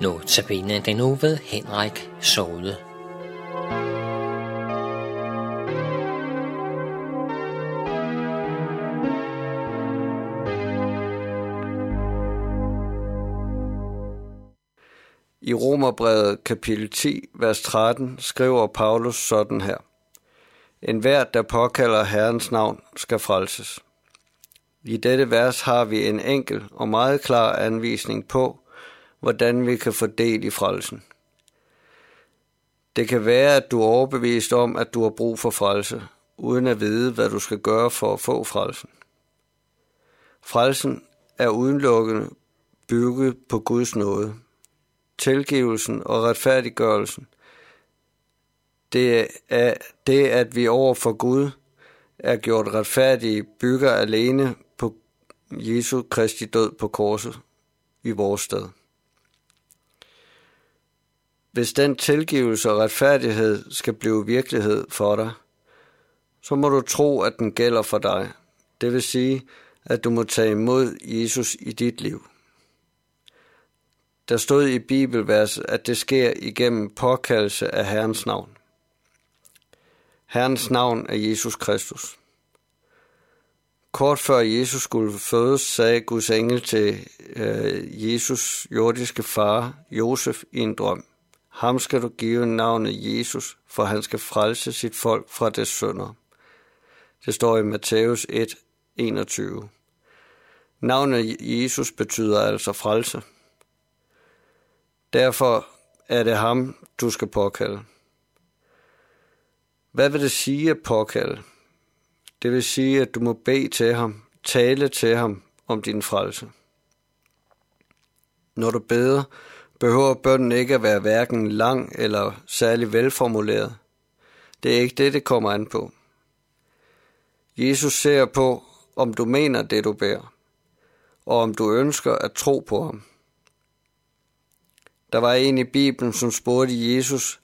Nu tabiner den nu ved Henrik Sode. I Romerbrevet kapitel 10, vers 13 skriver Paulus sådan her. En hver, der påkalder Herrens navn, skal frelses. I dette vers har vi en enkel og meget klar anvisning på, hvordan vi kan få del i frelsen. Det kan være, at du er overbevist om, at du har brug for frelse, uden at vide, hvad du skal gøre for at få frelsen. Frelsen er udelukkende bygget på Guds nåde. Tilgivelsen og retfærdiggørelsen, det er det, at vi over for Gud er gjort retfærdige, bygger alene på Jesu Kristi død på korset i vores sted. Hvis den tilgivelse og retfærdighed skal blive virkelighed for dig, så må du tro, at den gælder for dig. Det vil sige, at du må tage imod Jesus i dit liv. Der stod i bibelverset, at det sker igennem påkaldelse af Herrens navn. Herrens navn er Jesus Kristus. Kort før Jesus skulle fødes, sagde Guds engel til øh, Jesus jordiske far, Josef, i en drøm. Ham skal du give navnet Jesus, for han skal frelse sit folk fra deres sønder. Det står i Matthæus 1, 21. Navnet Jesus betyder altså frelse. Derfor er det ham, du skal påkalde. Hvad vil det sige at påkalde? Det vil sige, at du må bede til ham, tale til ham om din frelse. Når du beder, behøver bønden ikke at være hverken lang eller særlig velformuleret. Det er ikke det, det kommer an på. Jesus ser på, om du mener det, du beder, og om du ønsker at tro på ham. Der var en i Bibelen, som spurgte Jesus,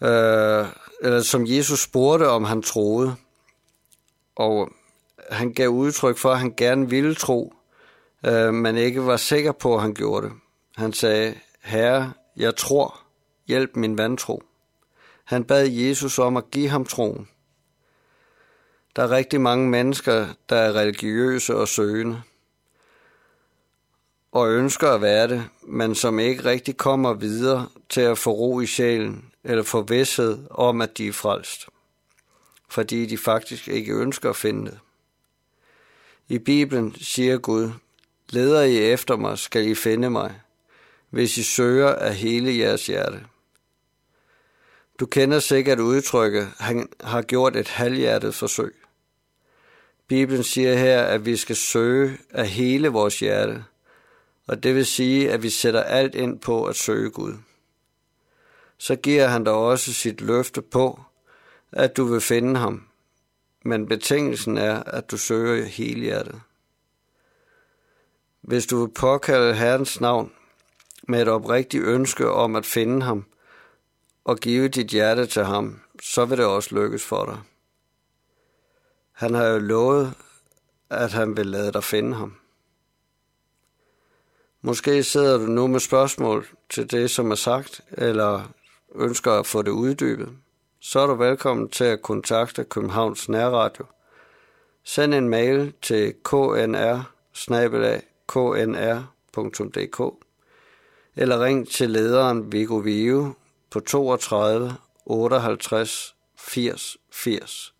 øh, eller som Jesus spurgte, om han troede. Og han gav udtryk for, at han gerne ville tro, øh, men ikke var sikker på, at han gjorde det. Han sagde, Herre, jeg tror, hjælp min vantro. Han bad Jesus om at give ham troen. Der er rigtig mange mennesker, der er religiøse og søgende, og ønsker at være det, men som ikke rigtig kommer videre til at få ro i sjælen eller få vidshed om, at de er frelst, fordi de faktisk ikke ønsker at finde det. I Bibelen siger Gud, leder I efter mig, skal I finde mig, hvis I søger af hele jeres hjerte. Du kender sikkert udtrykket, han har gjort et halvhjertet forsøg. Bibelen siger her, at vi skal søge af hele vores hjerte, og det vil sige, at vi sætter alt ind på at søge Gud. Så giver han dig også sit løfte på, at du vil finde ham, men betingelsen er, at du søger hele hjertet. Hvis du vil påkalde Herrens navn med et oprigtigt ønske om at finde ham og give dit hjerte til ham, så vil det også lykkes for dig. Han har jo lovet, at han vil lade dig finde ham. Måske sidder du nu med spørgsmål til det, som er sagt, eller ønsker at få det uddybet. Så er du velkommen til at kontakte Københavns Nærradio. Send en mail til knr knr.dk eller ring til lederen Viggo Vive på 32 58 80 80.